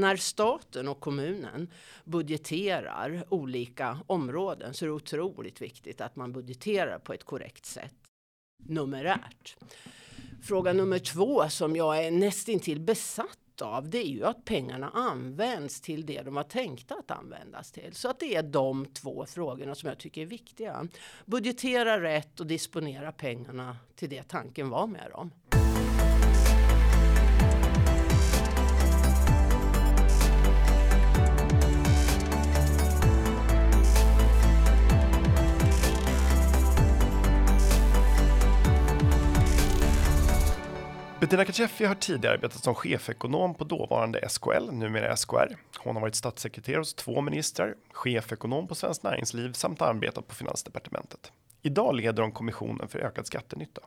när staten och kommunen budgeterar olika områden så är det otroligt viktigt att man budgeterar på ett korrekt sätt numerärt. Fråga nummer två som jag är nästintill besatt av det är ju att pengarna används till det de var tänkta att användas till. Så att det är de två frågorna som jag tycker är viktiga. Budgetera rätt och disponera pengarna till det tanken var med dem. Bettina Kaceffi har tidigare arbetat som chefekonom på dåvarande SKL, numera SKR. Hon har varit statssekreterare hos två ministrar, chefekonom på Svenskt Näringsliv samt arbetat på Finansdepartementet. Idag leder hon Kommissionen för ökad skattenytta.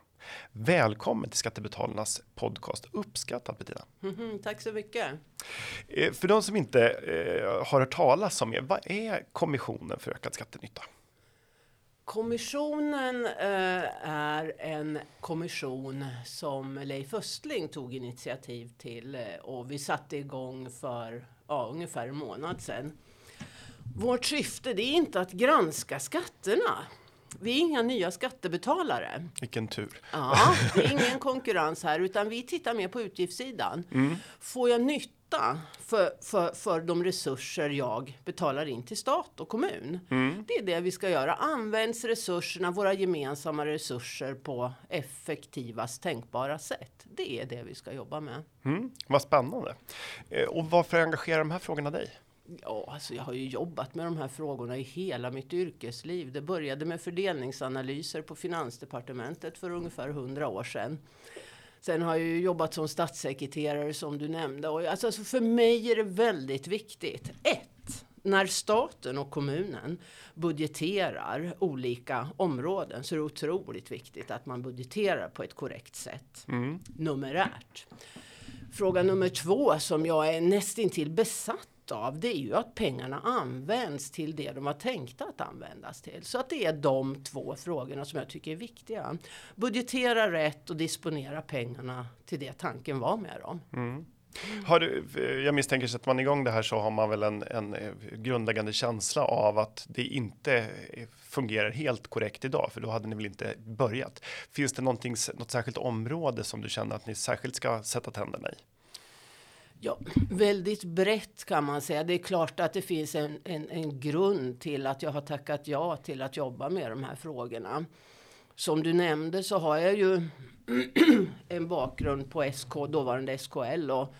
Välkommen till Skattebetalarnas podcast. Uppskattat Bettina. Mm -hmm, tack så mycket. Eh, för de som inte eh, har hört talas om er, vad är Kommissionen för ökad skattenytta? Kommissionen eh, är en kommission som Leif Östling tog initiativ till eh, och vi satte igång för ja, ungefär en månad sedan. Vårt syfte det är inte att granska skatterna. Vi är inga nya skattebetalare. Vilken tur. Ja, det är ingen konkurrens här utan vi tittar mer på utgiftssidan. Mm. Får jag nytta för, för, för de resurser jag betalar in till stat och kommun. Mm. Det är det vi ska göra. Används resurserna, våra gemensamma resurser på effektivast tänkbara sätt. Det är det vi ska jobba med. Mm. Vad spännande. Eh, och varför engagerar de här frågorna dig? Ja, alltså jag har ju jobbat med de här frågorna i hela mitt yrkesliv. Det började med fördelningsanalyser på Finansdepartementet för ungefär hundra år sedan. Sen har jag ju jobbat som statssekreterare som du nämnde. Och alltså, alltså för mig är det väldigt viktigt. Ett, när staten och kommunen budgeterar olika områden så är det otroligt viktigt att man budgeterar på ett korrekt sätt. Mm. Numerärt. Fråga nummer två som jag är nästintill besatt av det är ju att pengarna används till det de var tänkta att användas till. Så att det är de två frågorna som jag tycker är viktiga. Budgetera rätt och disponera pengarna till det tanken var med dem. Mm. Har du, jag misstänker att man igång det här så har man väl en, en eh, grundläggande känsla av att det inte eh, fungerar helt korrekt idag, för då hade ni väl inte börjat. Finns det något särskilt område som du känner att ni särskilt ska sätta tänderna i? Ja, väldigt brett kan man säga. Det är klart att det finns en, en, en grund till att jag har tackat ja till att jobba med de här frågorna. Som du nämnde så har jag ju en bakgrund på SK, dåvarande SKL och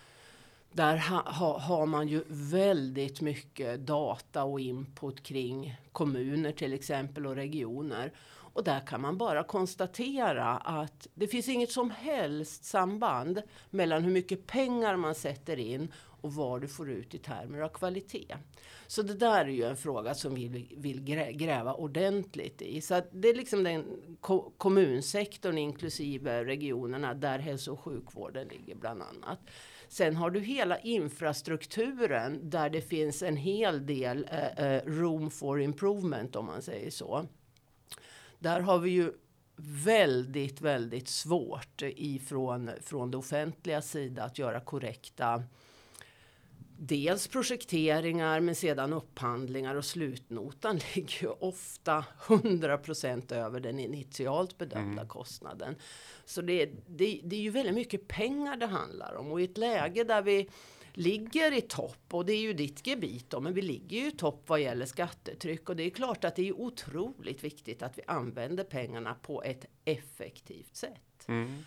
där ha, ha, har man ju väldigt mycket data och input kring kommuner till exempel och regioner. Och där kan man bara konstatera att det finns inget som helst samband mellan hur mycket pengar man sätter in och vad du får ut i termer av kvalitet. Så det där är ju en fråga som vi vill gräva ordentligt i. Så det är liksom den kommunsektorn inklusive regionerna där hälso och sjukvården ligger bland annat. Sen har du hela infrastrukturen där det finns en hel del eh, eh, room for improvement om man säger så. Där har vi ju väldigt, väldigt svårt ifrån från det offentliga sida att göra korrekta dels projekteringar men sedan upphandlingar och slutnotan ligger ju ofta 100% över den initialt bedömda mm. kostnaden. Så det, det, det är ju väldigt mycket pengar det handlar om och i ett läge där vi ligger i topp och det är ju ditt gebit då, men vi ligger ju i topp vad gäller skattetryck och det är klart att det är otroligt viktigt att vi använder pengarna på ett effektivt sätt. Mm.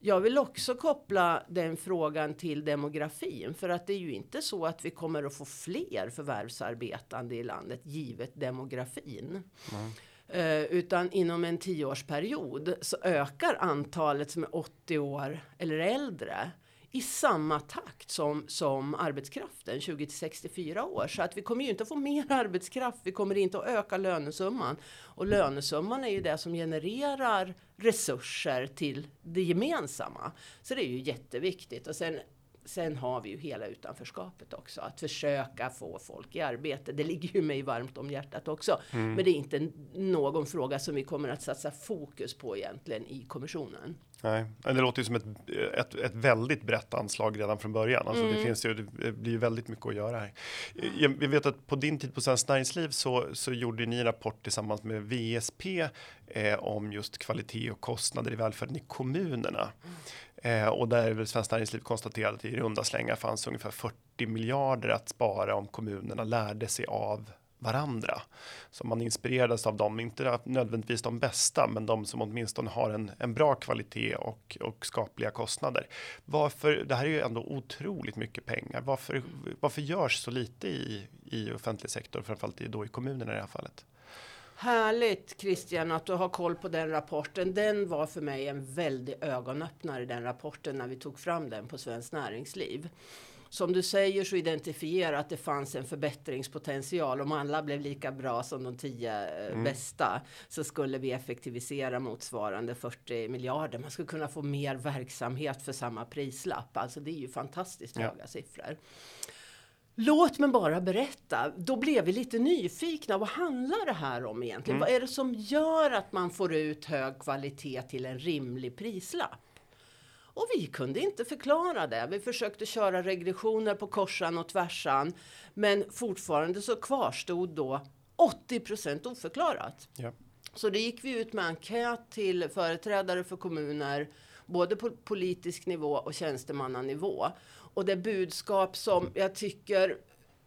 Jag vill också koppla den frågan till demografin för att det är ju inte så att vi kommer att få fler förvärvsarbetande i landet givet demografin. Mm. Uh, utan inom en tioårsperiod så ökar antalet som är 80 år eller äldre i samma takt som, som arbetskraften 20 till 64 år. Så att vi kommer ju inte att få mer arbetskraft, vi kommer inte att öka lönesumman. Och lönesumman är ju det som genererar resurser till det gemensamma. Så det är ju jätteviktigt. Och sen Sen har vi ju hela utanförskapet också. Att försöka få folk i arbete. Det ligger ju mig varmt om hjärtat också. Mm. Men det är inte någon fråga som vi kommer att satsa fokus på egentligen i kommissionen. Nej, det låter ju som ett, ett, ett väldigt brett anslag redan från början. Alltså mm. det, finns ju, det blir ju väldigt mycket att göra här. Jag, vet att på din tid på Svenskt Näringsliv så, så gjorde ni en rapport tillsammans med VSP eh, om just kvalitet och kostnader i välfärden i kommunerna. Eh, och där väl Svenskt Näringsliv konstaterat att i runda slängar fanns ungefär 40 miljarder att spara om kommunerna lärde sig av varandra. Så man inspirerades av dem, inte nödvändigtvis de bästa, men de som åtminstone har en, en bra kvalitet och, och skapliga kostnader. Varför, det här är ju ändå otroligt mycket pengar. Varför, varför görs så lite i, i offentlig sektor, framförallt i då i kommunerna i det här fallet? Härligt Christian att du har koll på den rapporten. Den var för mig en väldig ögonöppnare den rapporten när vi tog fram den på Svenskt Näringsliv som du säger så identifiera att det fanns en förbättringspotential. Om alla blev lika bra som de tio eh, mm. bästa så skulle vi effektivisera motsvarande 40 miljarder. Man skulle kunna få mer verksamhet för samma prislapp. Alltså det är ju fantastiskt höga ja. siffror. Låt mig bara berätta. Då blev vi lite nyfikna. Vad handlar det här om egentligen? Mm. Vad är det som gör att man får ut hög kvalitet till en rimlig prislapp? Och vi kunde inte förklara det. Vi försökte köra regressioner på korsan och tvärsan. Men fortfarande så kvarstod då 80 oförklarat. Ja. Så det gick vi ut med enkät till företrädare för kommuner, både på politisk nivå och tjänstemannanivå. Och det budskap som jag tycker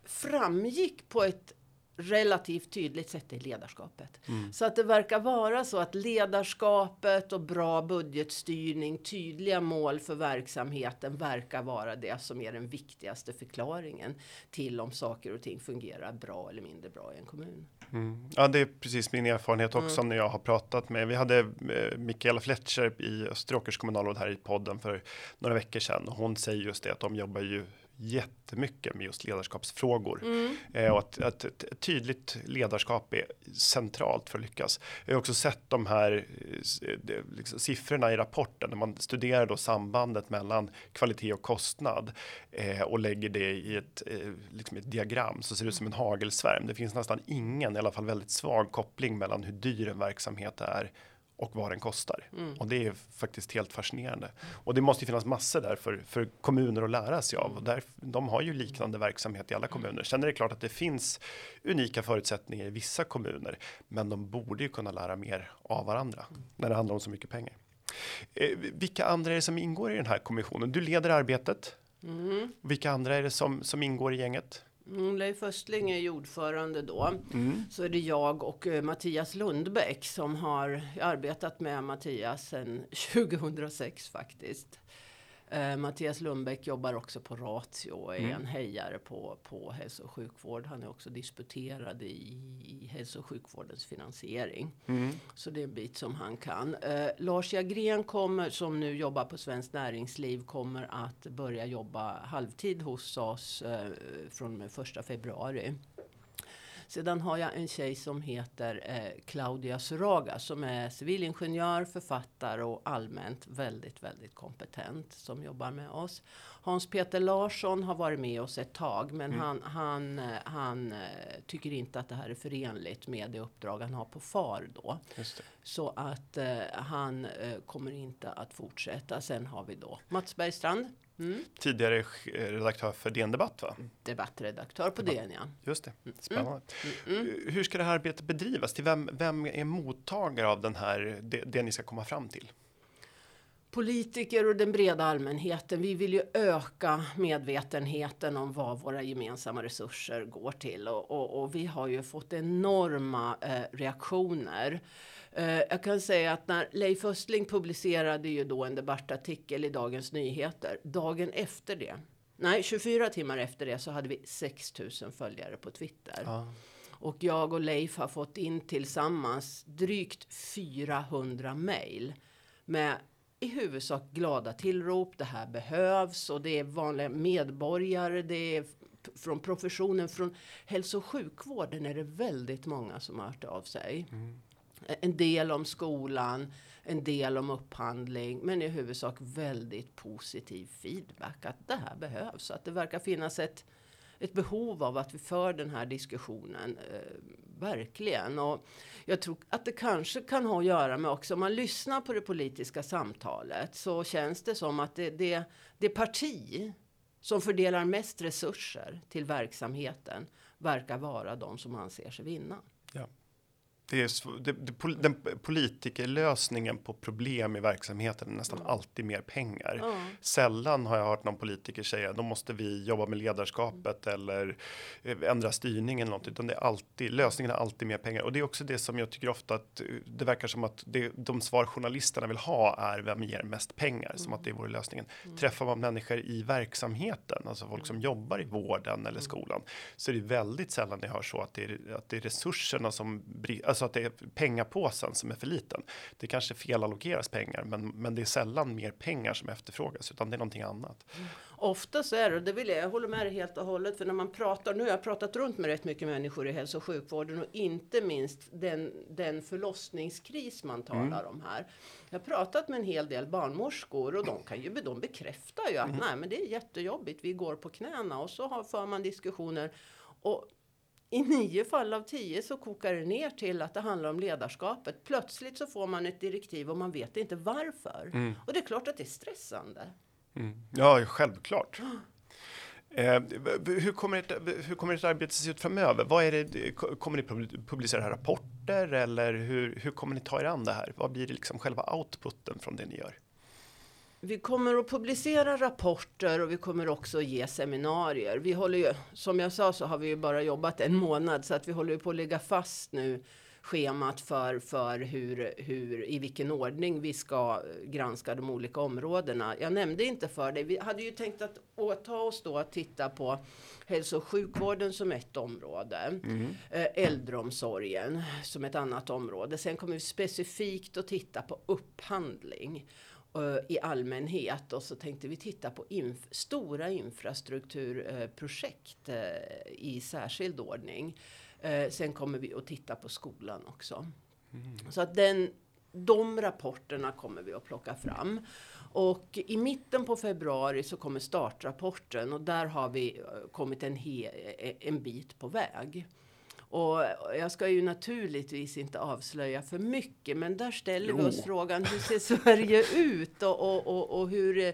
framgick på ett relativt tydligt sätt i ledarskapet. Mm. Så att det verkar vara så att ledarskapet och bra budgetstyrning, tydliga mål för verksamheten verkar vara det som är den viktigaste förklaringen till om saker och ting fungerar bra eller mindre bra i en kommun. Mm. Ja, det är precis min erfarenhet också mm. när jag har pratat med. Vi hade eh, Mikaela Fletcher i Österåkers kommunalråd här i podden för några veckor sedan och hon säger just det att de jobbar ju jättemycket med just ledarskapsfrågor mm. eh, och att, att ett, tydligt ledarskap är centralt för att lyckas. Jag har också sett de här eh, liksom, siffrorna i rapporten när man studerar då sambandet mellan kvalitet och kostnad eh, och lägger det i ett, eh, liksom ett diagram så ser det ut som en hagelsvärm. Det finns nästan ingen, i alla fall väldigt svag koppling mellan hur dyr en verksamhet är och vad den kostar. Mm. Och det är faktiskt helt fascinerande. Och det måste ju finnas massor där för, för kommuner att lära sig av. Och där, de har ju liknande verksamhet i alla kommuner. Sen är det klart att det finns unika förutsättningar i vissa kommuner. Men de borde ju kunna lära mer av varandra när det handlar om så mycket pengar. Eh, vilka andra är det som ingår i den här kommissionen? Du leder arbetet. Mm. Vilka andra är det som, som ingår i gänget? Mm, Leif Östling är ordförande då. Mm. Så är det jag och uh, Mattias Lundbäck som har arbetat med Mattias sedan 2006 faktiskt. Uh, Mattias Lundbäck jobbar också på Ratio och är mm. en hejare på, på hälso och sjukvård. Han är också disputerad i, hälso och sjukvårdens finansiering. Mm. Så det är en bit som han kan. Uh, Lars Jagren kommer, som nu jobbar på Svenskt Näringsliv, kommer att börja jobba halvtid hos oss uh, från första februari. Sedan har jag en tjej som heter eh, Claudia Suraga som är civilingenjör, författare och allmänt väldigt, väldigt kompetent som jobbar med oss. Hans Peter Larsson har varit med oss ett tag men mm. han, han, eh, han eh, tycker inte att det här är förenligt med det uppdrag han har på FAR då. Så att eh, han eh, kommer inte att fortsätta. Sen har vi då Mats Bergstrand Mm. Tidigare redaktör för DN Debatt va? Debattredaktör på Debatt. DN ja. Just det, mm. spännande. Mm. Mm. Hur ska det här arbetet bedrivas? Till vem, vem är mottagare av den här, det, det ni ska komma fram till? Politiker och den breda allmänheten. Vi vill ju öka medvetenheten om vad våra gemensamma resurser går till och, och, och vi har ju fått enorma eh, reaktioner. Uh, jag kan säga att när Leif Östling publicerade ju då en debattartikel i Dagens Nyheter. Dagen efter det, nej 24 timmar efter det så hade vi 6000 följare på Twitter. Ah. Och jag och Leif har fått in tillsammans drygt 400 mejl med i huvudsak glada tillrop. Det här behövs och det är vanliga medborgare. Det är från professionen, från hälso och sjukvården är det väldigt många som har hört av sig. Mm en del om skolan, en del om upphandling, men i huvudsak väldigt positiv feedback att det här behövs. Att det verkar finnas ett, ett behov av att vi för den här diskussionen. Eh, verkligen. Och jag tror att det kanske kan ha att göra med också om man lyssnar på det politiska samtalet så känns det som att det, det, det parti som fördelar mest resurser till verksamheten verkar vara de som anser sig vinna. Det är, det, det, den politikerlösningen på problem i verksamheten är nästan mm. alltid mer pengar. Mm. Sällan har jag hört någon politiker säga då måste vi jobba med ledarskapet mm. eller eh, ändra styrningen eller något, utan det är alltid lösningen är alltid mer pengar och det är också det som jag tycker ofta att eh, det verkar som att det, de svar journalisterna vill ha är vem ger mest pengar som att det vore lösningen. Mm. Träffar man människor i verksamheten, alltså folk som jobbar i vården eller skolan, så är det väldigt sällan jag hör så att det är, att det är resurserna som alltså alltså att det är pengapåsen som är för liten. Det kanske felallokeras pengar, men, men det är sällan mer pengar som efterfrågas, utan det är någonting annat. Mm. Ofta så är det, och det vill jag, jag håller med dig helt och hållet, för när man pratar, nu har jag pratat runt med rätt mycket människor i hälso och sjukvården och inte minst den, den förlossningskris man talar mm. om här. Jag har pratat med en hel del barnmorskor och de, kan ju, de bekräftar ju att mm. nej men det är jättejobbigt, vi går på knäna och så har, för man diskussioner. Och i nio fall av tio så kokar det ner till att det handlar om ledarskapet. Plötsligt så får man ett direktiv och man vet inte varför. Mm. Och det är klart att det är stressande. Mm. Ja, självklart. Eh, hur, kommer ert, hur kommer ert arbete se ut framöver? Vad är det, kommer ni publicera rapporter eller hur, hur kommer ni ta er an det här? Vad blir liksom själva outputen från det ni gör? Vi kommer att publicera rapporter och vi kommer också att ge seminarier. Vi håller ju, som jag sa så har vi ju bara jobbat en månad så att vi håller på att lägga fast nu schemat för, för hur, hur, i vilken ordning vi ska granska de olika områdena. Jag nämnde inte för dig, vi hade ju tänkt att åta oss då att titta på hälso och sjukvården som ett område. Mm. Äldreomsorgen som ett annat område. Sen kommer vi specifikt att titta på upphandling i allmänhet och så tänkte vi titta på inf stora infrastrukturprojekt eh, i särskild ordning. Eh, sen kommer vi att titta på skolan också. Mm. Så att den, de rapporterna kommer vi att plocka fram. Och i mitten på februari så kommer startrapporten och där har vi kommit en, en bit på väg. Och jag ska ju naturligtvis inte avslöja för mycket, men där ställer jo. vi oss frågan hur ser Sverige ut och, och, och, och hur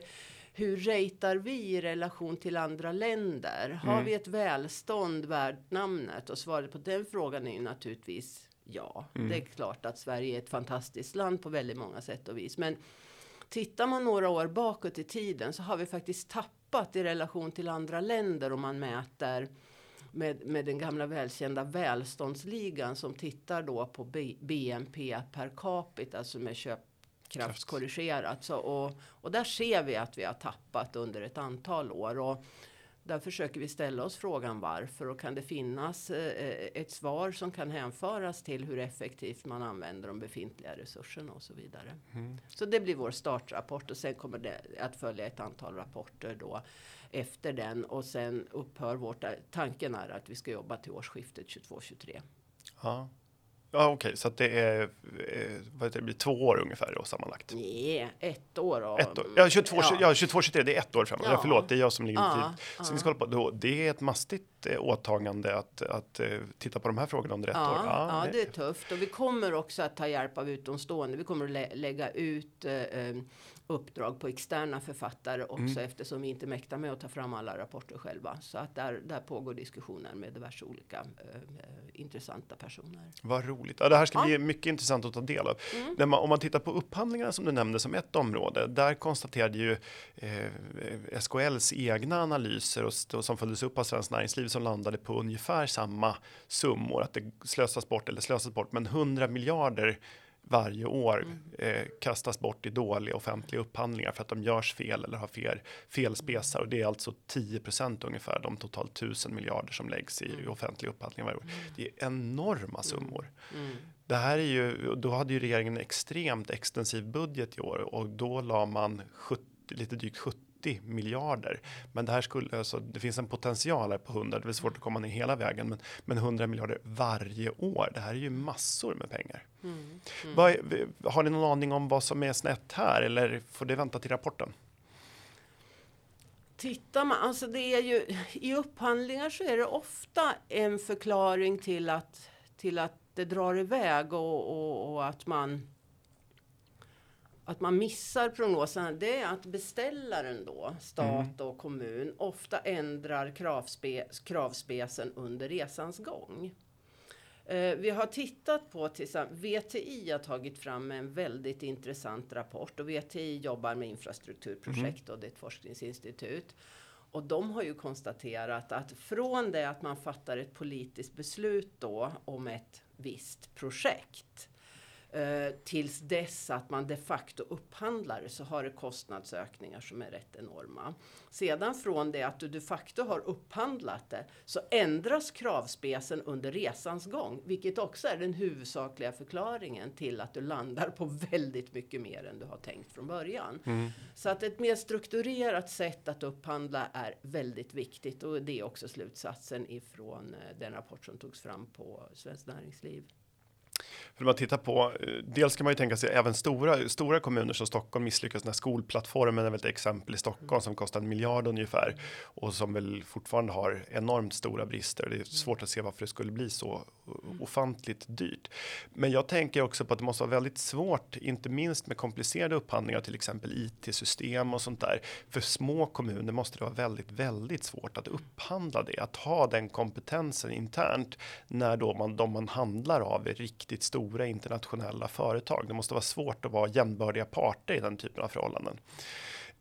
hur ratear vi i relation till andra länder? Har mm. vi ett välstånd värt namnet? Och svaret på den frågan är ju naturligtvis ja. Mm. Det är klart att Sverige är ett fantastiskt land på väldigt många sätt och vis. Men tittar man några år bakåt i tiden så har vi faktiskt tappat i relation till andra länder om man mäter med, med den gamla välkända välståndsligan som tittar då på B, BNP per capita som är köpkraftskorrigerat. Så, och, och där ser vi att vi har tappat under ett antal år. Och där försöker vi ställa oss frågan varför och kan det finnas eh, ett svar som kan hänföras till hur effektivt man använder de befintliga resurserna och så vidare. Mm. Så det blir vår startrapport och sen kommer det att följa ett antal rapporter då efter den och sen upphör vårt, tanken är att vi ska jobba till årsskiftet 22-23. Ja. Ja, okej, okay, så det är eh, vad det blir två år ungefär då sammanlagt. Nej, ett år. Och, ett år. Ja, 22, ja. ja 22, 23, det är ett år framåt. Ja. förlåt, det är jag som ligger ja, tid. Så vi ska hålla på. Då, det är ett mastigt eh, åtagande att, att titta på de här frågorna under ett ja, år. Ja, ja, det är tufft och vi kommer också att ta hjälp av utomstående. Vi kommer att lä lägga ut uh, uppdrag på externa författare också mm. eftersom vi inte mäktar med att ta fram alla rapporter själva. Så att där, där pågår diskussioner med diverse olika eh, intressanta personer. Vad roligt. Ja, det här ska ja. bli mycket intressant att ta del av. Mm. Man, om man tittar på upphandlingarna som du nämnde som ett område. Där konstaterade ju eh, SKLs egna analyser och, och som följdes upp av Svenskt Näringsliv som landade på ungefär samma summor. Att det slösas bort eller slösas bort, men 100 miljarder varje år mm. eh, kastas bort i dåliga offentliga upphandlingar för att de görs fel eller har fel felspesar och det är alltså 10% ungefär de totalt tusen miljarder som läggs i mm. offentliga upphandlingar varje år. Mm. Det är enorma mm. summor. Mm. Det här är ju, då hade ju regeringen en extremt extensiv budget i år och då la man 70, lite drygt 70 80 miljarder. Men det här skulle alltså, det finns en potential här på 100. Det är svårt att komma ner hela vägen, men, men 100 miljarder varje år. Det här är ju massor med pengar. Mm. Mm. Vad, har ni någon aning om vad som är snett här eller får det vänta till rapporten? Tittar man, alltså det är ju i upphandlingar så är det ofta en förklaring till att till att det drar iväg och, och, och att man att man missar prognoserna, det är att beställaren då, stat mm. och kommun, ofta ändrar kravspe, kravspecen under resans gång. Eh, vi har tittat på, VTI har tagit fram en väldigt intressant rapport och VTI jobbar med infrastrukturprojekt mm. och det är ett forskningsinstitut. Och de har ju konstaterat att från det att man fattar ett politiskt beslut då om ett visst projekt Eh, tills dess att man de facto upphandlar så har det kostnadsökningar som är rätt enorma. Sedan från det att du de facto har upphandlat det så ändras kravspecen under resans gång, vilket också är den huvudsakliga förklaringen till att du landar på väldigt mycket mer än du har tänkt från början. Mm. Så att ett mer strukturerat sätt att upphandla är väldigt viktigt och det är också slutsatsen ifrån eh, den rapport som togs fram på Svenskt Näringsliv. För man tittar på, eh, dels kan man ju tänka sig även stora, stora kommuner som Stockholm misslyckas när skolplattformen är väl ett exempel i Stockholm som kostar en miljard ungefär och som väl fortfarande har enormt stora brister. Det är svårt att se varför det skulle bli så ofantligt dyrt. Men jag tänker också på att det måste vara väldigt svårt, inte minst med komplicerade upphandlingar, till exempel IT-system och sånt där. För små kommuner måste det vara väldigt, väldigt svårt att upphandla det, att ha den kompetensen internt när då man, de man handlar av är riktigt stora stora internationella företag. Det måste vara svårt att vara jämnbördiga parter i den typen av förhållanden.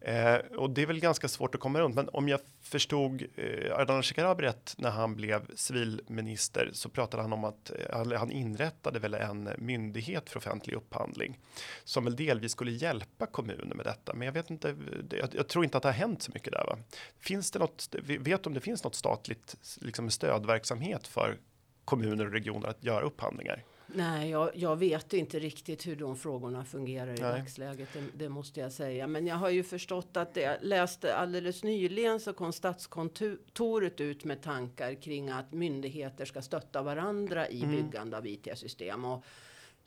Eh, och det är väl ganska svårt att komma runt. Men om jag förstod eh, Ardalan Shekarabi rätt när han blev civilminister så pratade han om att eh, han inrättade väl en myndighet för offentlig upphandling som väl delvis skulle hjälpa kommuner med detta. Men jag vet inte. Jag, jag tror inte att det har hänt så mycket där. Va? Finns det något? Vet om det finns något statligt liksom stödverksamhet för kommuner och regioner att göra upphandlingar? Nej, jag, jag, vet inte riktigt hur de frågorna fungerar i Nej. dagsläget. Det, det, måste jag säga. Men jag har ju förstått att det, läste alldeles nyligen så kom Statskontoret ut med tankar kring att myndigheter ska stötta varandra i mm. byggande av IT-system. Och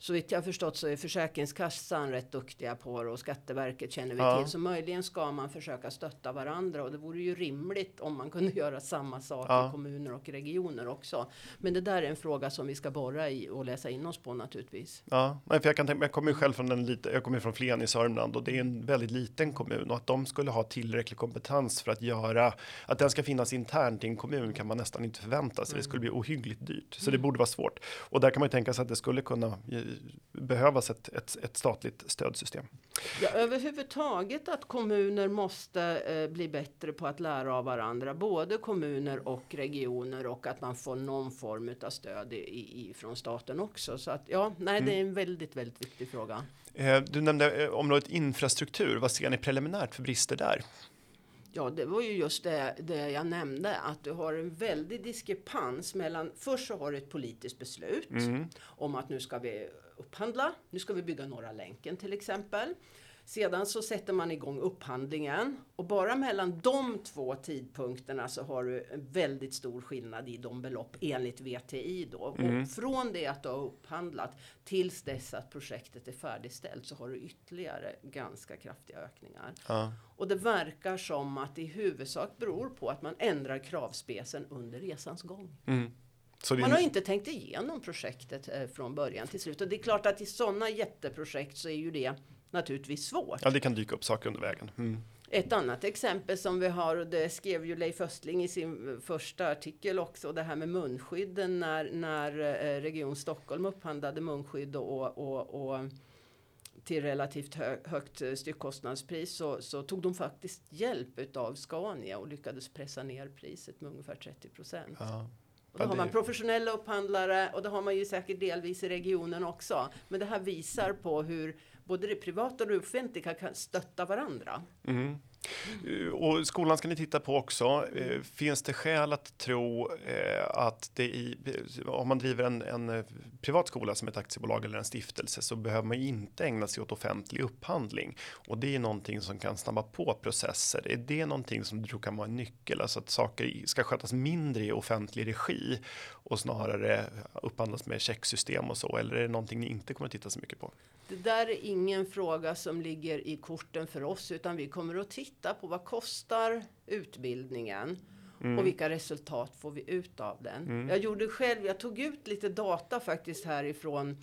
så vitt jag förstått så är Försäkringskassan rätt duktiga på det och Skatteverket känner vi ja. till. Så möjligen ska man försöka stötta varandra och det vore ju rimligt om man kunde göra samma sak ja. i kommuner och regioner också. Men det där är en fråga som vi ska borra i och läsa in oss på naturligtvis. Ja, för jag kan tänka jag kommer ju själv från en liten, jag kommer från Flen i Sörmland och det är en väldigt liten kommun och att de skulle ha tillräcklig kompetens för att göra att den ska finnas internt i en kommun kan man nästan inte förvänta sig. Mm. Det skulle bli ohyggligt dyrt, så det mm. borde vara svårt. Och där kan man ju tänka sig att det skulle kunna behövas ett, ett, ett statligt stödsystem. Ja, överhuvudtaget att kommuner måste eh, bli bättre på att lära av varandra, både kommuner och regioner och att man får någon form av stöd i, i, från staten också. Så att ja, nej, mm. det är en väldigt, väldigt viktig fråga. Eh, du nämnde eh, området infrastruktur. Vad ser ni preliminärt för brister där? Ja, det var ju just det, det, jag nämnde, att du har en väldig diskrepans mellan, först så har du ett politiskt beslut mm. om att nu ska vi upphandla, nu ska vi bygga Norra länken till exempel. Sedan så sätter man igång upphandlingen och bara mellan de två tidpunkterna så har du en väldigt stor skillnad i de belopp enligt VTI då. Mm. Och från det att du har upphandlat tills dess att projektet är färdigställt så har du ytterligare ganska kraftiga ökningar. Ja. Och det verkar som att det i huvudsak beror på att man ändrar kravspecen under resans gång. Mm. Man har inte tänkt igenom projektet eh, från början till slut. Och det är klart att i sådana jätteprojekt så är ju det naturligtvis svårt. Ja, det kan dyka upp saker under vägen. Mm. Ett annat exempel som vi har, och det skrev ju Leif Östling i sin första artikel också, det här med munskydden när, när eh, Region Stockholm upphandlade munskydd och, och, och till relativt hö, högt styckkostnadspris så, så, tog de faktiskt hjälp av Scania och lyckades pressa ner priset med ungefär 30 procent. Ja. Och då har man professionella upphandlare och det har man ju säkert delvis i regionen också. Men det här visar på hur både det privata och det offentliga kan stötta varandra. Mm. Eh, och skolan ska ni titta på också. Eh, finns det skäl att tro eh, att det i, om man driver en, en privat skola som ett aktiebolag eller en stiftelse så behöver man inte ägna sig åt offentlig upphandling och det är någonting som kan snabba på processer. Är det någonting som du tror kan vara en nyckel, alltså att saker ska skötas mindre i offentlig regi och snarare upphandlas med checksystem och så? Eller är det någonting ni inte kommer att titta så mycket på? Det där är ingen fråga som ligger i korten för oss, utan vi kommer att titta på vad kostar utbildningen mm. och vilka resultat får vi ut av den. Mm. Jag gjorde själv, jag tog ut lite data faktiskt härifrån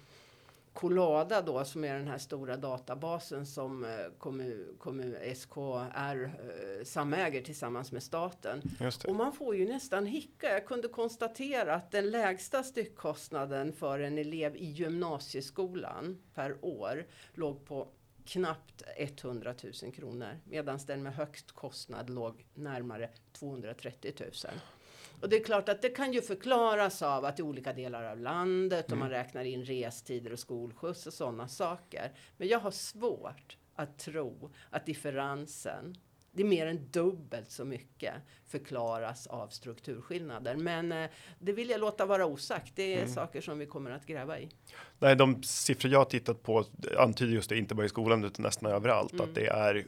Colada då som är den här stora databasen som eh, kommun, kommun, SKR eh, samäger tillsammans med staten. Och man får ju nästan hicka. Jag kunde konstatera att den lägsta styckkostnaden för en elev i gymnasieskolan per år låg på knappt 100 000 kronor medan den med högst kostnad låg närmare 230 000. Och det är klart att det kan ju förklaras av att i olika delar av landet mm. och man räknar in restider och skolskjuts och sådana saker. Men jag har svårt att tro att differensen det är mer än dubbelt så mycket förklaras av strukturskillnader. Men eh, det vill jag låta vara osagt. Det är mm. saker som vi kommer att gräva i. Nej, de siffror jag tittat på antyder just det, inte bara i skolan utan nästan överallt, mm. att det är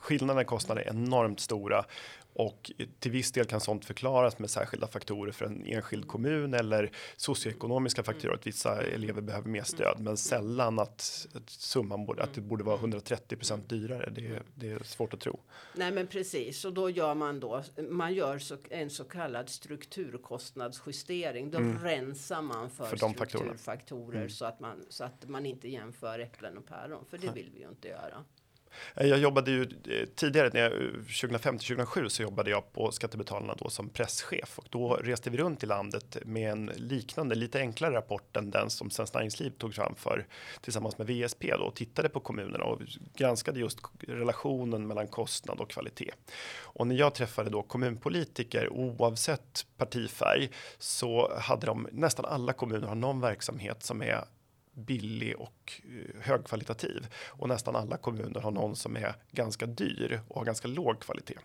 skillnaderna i kostnader är enormt stora och till viss del kan sånt förklaras med särskilda faktorer för en enskild kommun eller socioekonomiska faktorer att vissa elever behöver mer stöd, men sällan att, att summan borde att det borde vara 130% dyrare. Det, det, är svårt att tro. Nej, men precis och då gör man då. Man gör så, en så kallad strukturkostnadsjustering. Då mm. rensar man för, för de strukturfaktorer mm. Så att man så att man inte jämför äpplen och päron, för det vill vi ju inte göra. Eh, jag jobbade ju eh, tidigare, när jag, 2005 till 2007 så jobbade jag på Skattebetalarna då som presschef och då reste vi runt i landet med en liknande, lite enklare rapport än den som Svenskt Näringsliv tog fram för tillsammans med VSP då och tittade på kommunerna och granskade just relationen mellan kostnad och kvalitet. Och när jag träffade då kommunpolitiker oavsett partifärg så hade de nästan alla kommuner har någon verksamhet som är billig och eh, högkvalitativ och nästan alla kommuner har någon som är ganska dyr och har ganska låg kvalitet.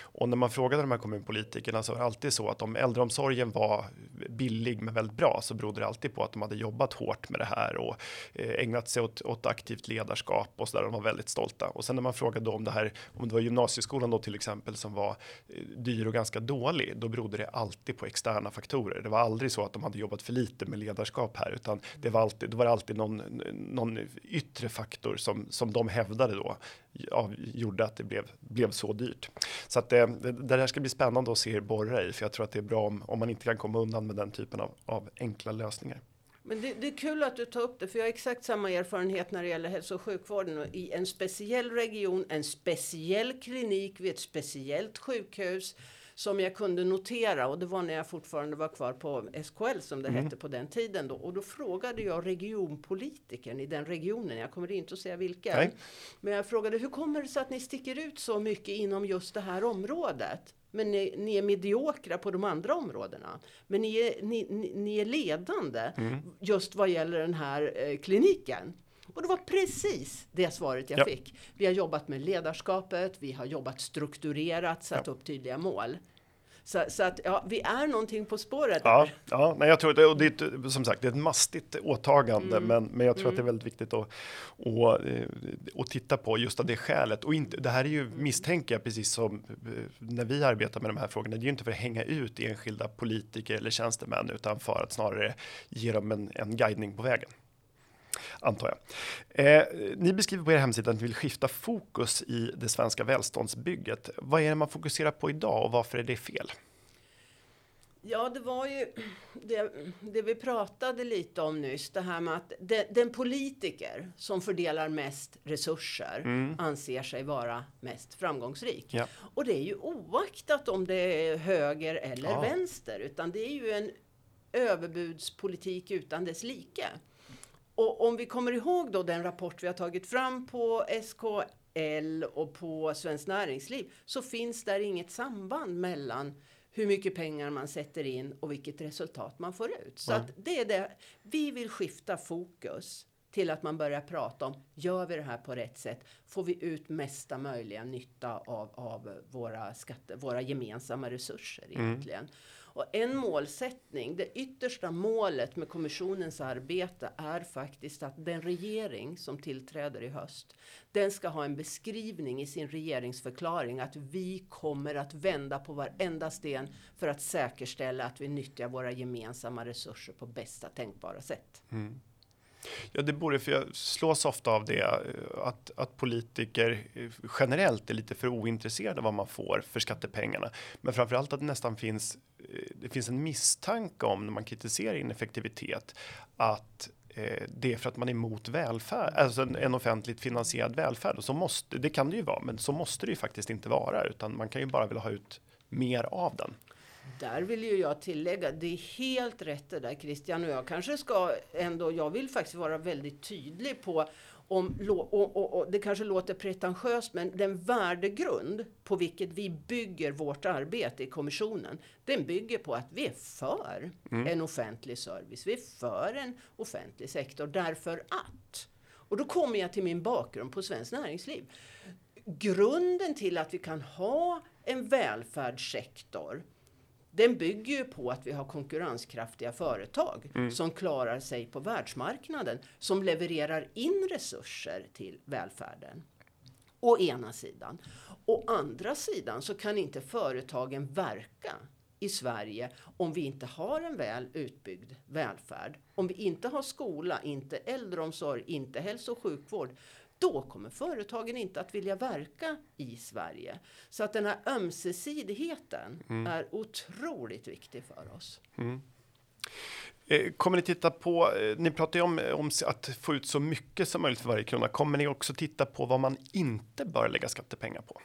Och när man frågade de här kommunpolitikerna så var det alltid så att om äldreomsorgen var billig men väldigt bra så berodde det alltid på att de hade jobbat hårt med det här och eh, ägnat sig åt, åt aktivt ledarskap och så där. De var väldigt stolta. Och sen när man frågade om det här, om det var gymnasieskolan då till exempel som var eh, dyr och ganska dålig, då berodde det alltid på externa faktorer. Det var aldrig så att de hade jobbat för lite med ledarskap här, utan det var alltid, Det var alltid någon, någon yttre faktor som, som de hävdade då ja, gjorde att det blev, blev så dyrt. Så att eh, det, det, här ska bli spännande att se er borra i, för jag tror att det är bra om, om man inte kan komma undan med den typen av, av enkla lösningar. Men det, det, är kul att du tar upp det, för jag har exakt samma erfarenhet när det gäller hälso och sjukvården. I en speciell region, en speciell klinik vid ett speciellt sjukhus som jag kunde notera och det var när jag fortfarande var kvar på SKL som det mm. hette på den tiden då. Och då frågade jag regionpolitikern i den regionen, jag kommer inte att säga vilken. Nej. Men jag frågade hur kommer det sig att ni sticker ut så mycket inom just det här området? Men ni, ni, är mediokra på de andra områdena. Men ni är, ni, ni är ledande mm. just vad gäller den här eh, kliniken. Och det var precis det svaret jag ja. fick. Vi har jobbat med ledarskapet, vi har jobbat strukturerat, satt ja. upp tydliga mål. Så, så, att ja, vi är någonting på spåret. Ja, ja nej, jag tror det, och det är som sagt det är ett mastigt åtagande, mm. men, men jag tror mm. att det är mm. väldigt viktigt att, att, eh, att titta på just av det skälet. Och inte, det här är ju misstänker jag precis som eh, när vi arbetar med de här frågorna. Det är ju inte för att hänga ut enskilda politiker eller tjänstemän, utan för att snarare ge dem en, en guidning på vägen antar jag. Eh, ni beskriver på er hemsida att ni vill skifta fokus i det svenska välståndsbygget. Vad är det man fokuserar på idag och varför är det fel? Ja, det var ju det, det, vi pratade lite om nyss, det här med att de, den politiker som fördelar mest resurser mm. anser sig vara mest framgångsrik. Ja. Och det är ju oaktat om det är höger eller ja. vänster, utan det är ju en överbudspolitik utan dess like. Och om vi kommer ihåg då den rapport vi har tagit fram på SKL och på Svenskt Näringsliv så finns där inget samband mellan hur mycket pengar man sätter in och vilket resultat man får ut. Så att det är det. Vi vill skifta fokus till att man börjar prata om, gör vi det här på rätt sätt? Får vi ut mesta möjliga nytta av, av våra, skatte, våra gemensamma resurser egentligen? Mm. Och en målsättning, det yttersta målet med kommissionens arbete är faktiskt att den regering som tillträder i höst, den ska ha en beskrivning i sin regeringsförklaring att vi kommer att vända på varenda sten för att säkerställa att vi nyttjar våra gemensamma resurser på bästa tänkbara sätt. Mm. Ja, det borde, för jag slås ofta av det eh, att, att politiker eh, generellt är lite för ointresserade av vad man får för skattepengarna. Men framförallt att det nästan finns, Eh, det finns en misstanke om när man kritiserar ineffektivitet att eh, det är för att man är emot välfärd, alltså en, en offentligt finansierad välfärd. Och så måste, det kan det ju vara, men så måste det ju faktiskt inte vara, utan man kan ju bara vilja ha ut mer av den. Där vill ju jag tillägga, det är helt rätt det där Christian och jag kanske ska ändå, jag vill faktiskt vara väldigt tydlig på om, och, och, och, det kanske låter pretentiöst, men den värdegrund på vilket vi bygger vårt arbete i kommissionen, den bygger på att vi är för mm. en offentlig service. Vi är för en offentlig sektor därför att, och då kommer jag till min bakgrund på Svenskt Näringsliv. Grunden till att vi kan ha en välfärdssektor den bygger ju på att vi har konkurrenskraftiga företag mm. som klarar sig på världsmarknaden, som levererar in resurser till välfärden. Å ena sidan. Å andra sidan så kan inte företagen verka i Sverige om vi inte har en väl utbyggd välfärd. Om vi inte har skola, inte äldreomsorg, inte hälso och sjukvård då kommer företagen inte att vilja verka i Sverige. Så att den här ömsesidigheten mm. är otroligt viktig för oss. Mm. Eh, kommer ni titta på, eh, ni pratar ju om, om att få ut så mycket som möjligt för varje krona. Kommer ni också titta på vad man inte bör lägga skattepengar på?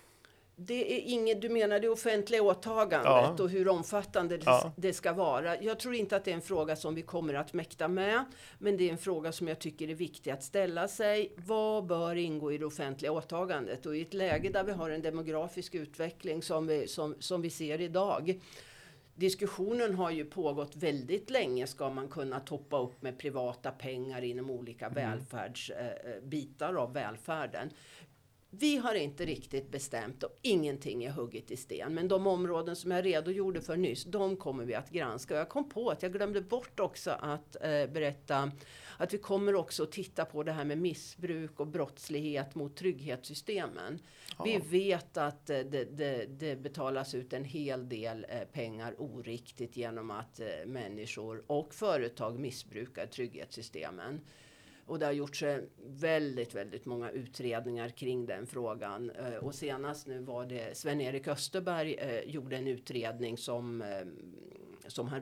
Det är inget, du menar det offentliga åtagandet ja. och hur omfattande det, ja. det, ska vara. Jag tror inte att det är en fråga som vi kommer att mäkta med. Men det är en fråga som jag tycker är viktig att ställa sig. Vad bör ingå i det offentliga åtagandet? Och i ett läge där vi har en demografisk utveckling som vi, som, som vi ser idag. Diskussionen har ju pågått väldigt länge. Ska man kunna toppa upp med privata pengar inom olika mm. välfärdsbitar eh, av välfärden? Vi har inte riktigt bestämt och ingenting är hugget i sten. Men de områden som jag redogjorde för nyss, de kommer vi att granska. Jag kom på att jag glömde bort också att eh, berätta att vi kommer också att titta på det här med missbruk och brottslighet mot trygghetssystemen. Ja. Vi vet att eh, det, det, det, betalas ut en hel del eh, pengar oriktigt genom att eh, människor och företag missbrukar trygghetssystemen. Och det har gjorts väldigt, väldigt många utredningar kring den frågan. Eh, och senast nu var det Sven-Erik Österberg eh, gjorde en utredning som eh, som han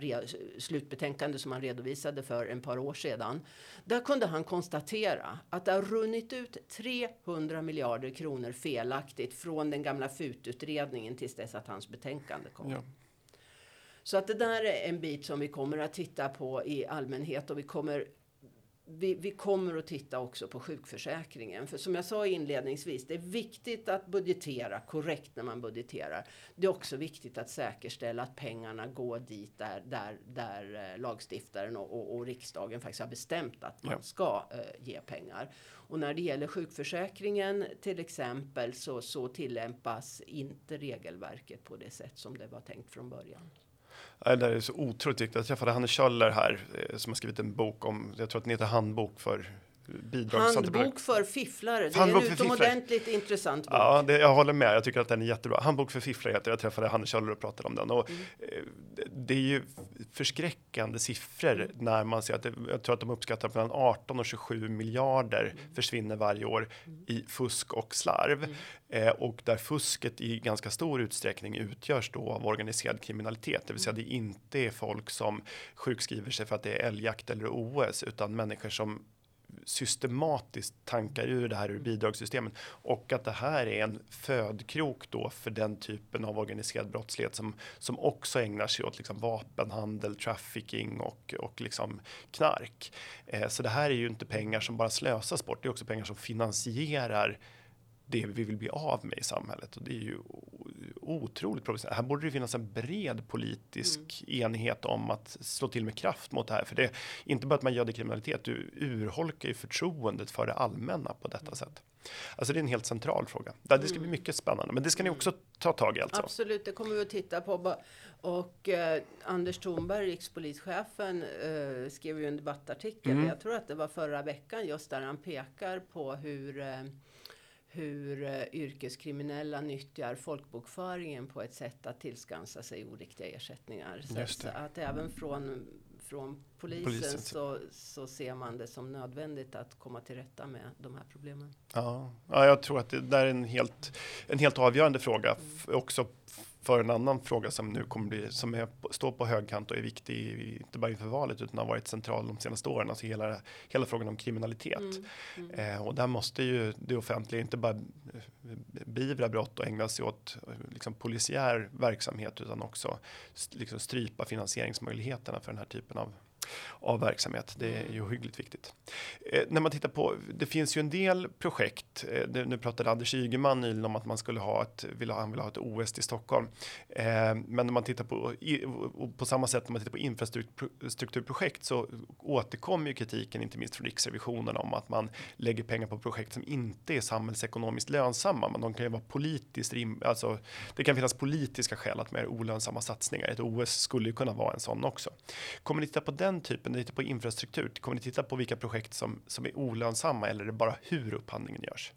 slutbetänkande som han redovisade för en par år sedan. Där kunde han konstatera att det har runnit ut 300 miljarder kronor felaktigt från den gamla FUT-utredningen tills dess att hans betänkande kom. Ja. Så att det där är en bit som vi kommer att titta på i allmänhet och vi kommer vi, vi, kommer att titta också på sjukförsäkringen. För som jag sa inledningsvis, det är viktigt att budgetera korrekt när man budgeterar. Det är också viktigt att säkerställa att pengarna går dit där, där, där eh, lagstiftaren och, och, och riksdagen faktiskt har bestämt att man ska uh, ge pengar. Och när det gäller sjukförsäkringen till exempel så, så tillämpas inte regelverket på det sätt som det var tänkt från början. Det där är så otroligt viktigt. Jag träffade Hanne Kjöller här eh, som har skrivit en bok om, jag tror att den heter Handbok för. Handbok för fifflare. Det är en utomordentligt intressant bok. Ja, det, jag håller med. Jag tycker att den är jättebra. Handbok för fifflare heter Jag träffade Hanne Kjöller och pratade om den. Och, mm. Eh, det är ju förskräckande siffror mm. när man ser att det, jag tror att de uppskattar att mellan 18 och 27 miljarder mm. försvinner varje år mm. i fusk och slarv. Mm. Eh, och där fusket i ganska stor utsträckning utgörs då av organiserad kriminalitet, det vill säga det inte är folk som sjukskriver sig för att det är älgjakt eller OS, utan människor som systematiskt tankar ur det här ur bidragssystemen och att det här är en födkrok då för den typen av organiserad brottslighet som som också ägnar sig åt liksom vapenhandel, trafficking och och liksom knark. Eh, så det här är ju inte pengar som bara slösas bort. Det är också pengar som finansierar det vi vill bli av med i samhället och det är ju otroligt provocerande. Här borde det finnas en bred politisk mm. enighet om att slå till med kraft mot det här, för det är inte bara att man göder kriminalitet, du urholkar ju förtroendet för det allmänna på detta sätt. Alltså det är en helt central fråga. Det ska bli mm. mycket spännande, men det ska ni också ta tag i alltså. Absolut, det kommer vi att titta på. Och eh, Anders Thornberg, rikspolischefen, eh, skrev ju en debattartikel. Mm. Jag tror att det var förra veckan just där han pekar på hur eh, hur uh, yrkeskriminella nyttjar folkbokföringen på ett sätt att tillskansa sig oriktiga ersättningar. Så att, att, även från, från polisen, polisen. Så, så ser man det som nödvändigt att komma till rätta med de här problemen. Ja, ja jag tror att det där är en helt, en helt avgörande fråga mm. också för en annan fråga som nu kommer bli som är, står på högkant och är viktig, inte bara inför valet utan har varit central de senaste åren, alltså hela, hela frågan om kriminalitet. Mm, mm. Eh, och där måste ju det offentliga inte bara beivra brott och ägna sig åt liksom, polisiär verksamhet utan också liksom, strypa finansieringsmöjligheterna för den här typen av av verksamhet. Det är ju hyggligt viktigt. Eh, när man tittar på, det finns ju en del projekt. Eh, det, nu pratade Anders Ygeman nyligen om att man skulle ha ett, vill ha, han vill ha ett OS i Stockholm. Eh, men när man tittar på, i, på samma sätt när man tittar på infrastrukturprojekt så återkommer ju kritiken, inte minst från Riksrevisionen om att man lägger pengar på projekt som inte är samhällsekonomiskt lönsamma, men de kan ju vara politiskt rim, alltså det kan finnas politiska skäl att med olönsamma satsningar. Ett OS skulle ju kunna vara en sån också. Kommer ni titta på den typen, ni tittar på infrastruktur, kommer ni titta på vilka projekt som, som är olönsamma eller är det bara hur upphandlingen görs?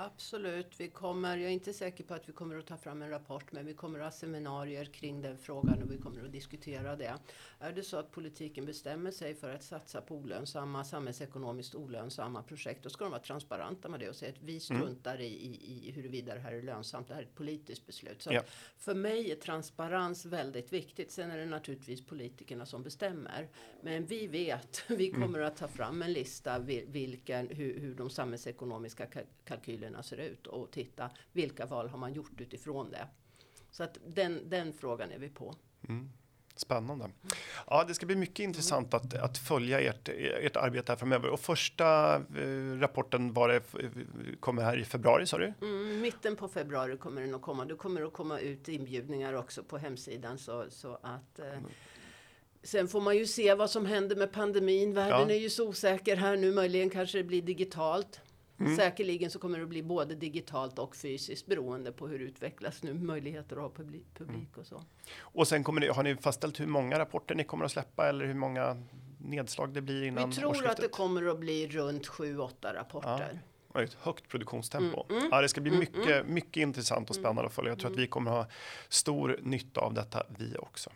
Absolut. Vi kommer, jag är inte säker på att vi kommer att ta fram en rapport, men vi kommer att ha seminarier kring den frågan och vi kommer att diskutera det. Är det så att politiken bestämmer sig för att satsa på olönsamma, samhällsekonomiskt olönsamma projekt, då ska de vara transparenta med det och säga att vi mm. struntar mm. i, i, i huruvida det här är lönsamt. Det här är ett politiskt beslut. Så ja. För mig är transparens väldigt viktigt. Sen är det naturligtvis politikerna som bestämmer. Men vi vet, vi mm. kommer mm. att ta fram en lista vilken, hur, hur de samhällsekonomiska kalkylerna kalkylerna ser ut och titta vilka val har man gjort utifrån det. Så att den, den frågan är vi på. Mm. Spännande. Ja, det ska bli mycket intressant att, att följa ert, ert arbete här framöver. Och första eh, rapporten var det, kommer här i februari sa du? Mm, mitten på februari kommer den att komma. Det kommer att komma ut inbjudningar också på hemsidan så, så att eh, mm. Sen får man ju se vad som händer med pandemin. Världen ja. är ju så osäker här nu. Möjligen kanske det blir digitalt. Mm. Säkerligen så kommer det att bli både digitalt och fysiskt beroende på hur det utvecklas nu möjligheter att ha publik, publik och så. Och sen kommer ni, har ni fastställt hur många rapporter ni kommer att släppa eller hur många nedslag det blir innan Vi tror årsskiftet? att det kommer att bli runt 7-8 rapporter. Ja. Ett högt produktionstempo. Mm, mm, ja, det ska bli mm, mycket, mm. mycket intressant och spännande att följa. Jag tror att vi kommer ha stor nytta av detta vi också.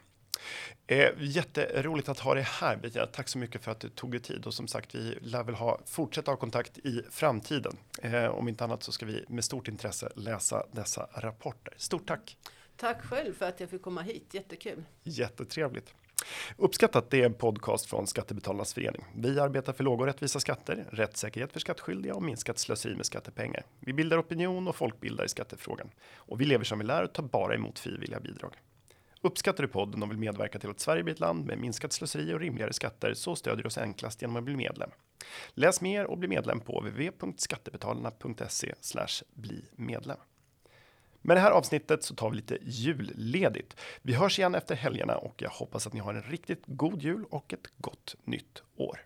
Eh, jätteroligt att ha dig här Bettina. Tack så mycket för att du tog dig tid och som sagt, vi lär väl ha fortsätta ha kontakt i framtiden. Eh, om inte annat så ska vi med stort intresse läsa dessa rapporter. Stort tack! Tack själv för att jag fick komma hit. Jättekul! Jättetrevligt! Uppskattat det är en podcast från Skattebetalarnas förening. Vi arbetar för låga och rättvisa skatter, rättssäkerhet för skattskyldiga och minskat slöseri med skattepengar. Vi bildar opinion och folkbildar i skattefrågan. Och vi lever som vi lär och tar bara emot frivilliga bidrag. Uppskattar du podden och vill medverka till att Sverige blir ett land med minskat slöseri och rimligare skatter så stödjer du oss enklast genom att bli medlem. Läs mer och bli medlem på www.skattebetalarna.se bli medlem. Med det här avsnittet så tar vi lite julledigt. Vi hörs igen efter helgerna och jag hoppas att ni har en riktigt god jul och ett gott nytt år.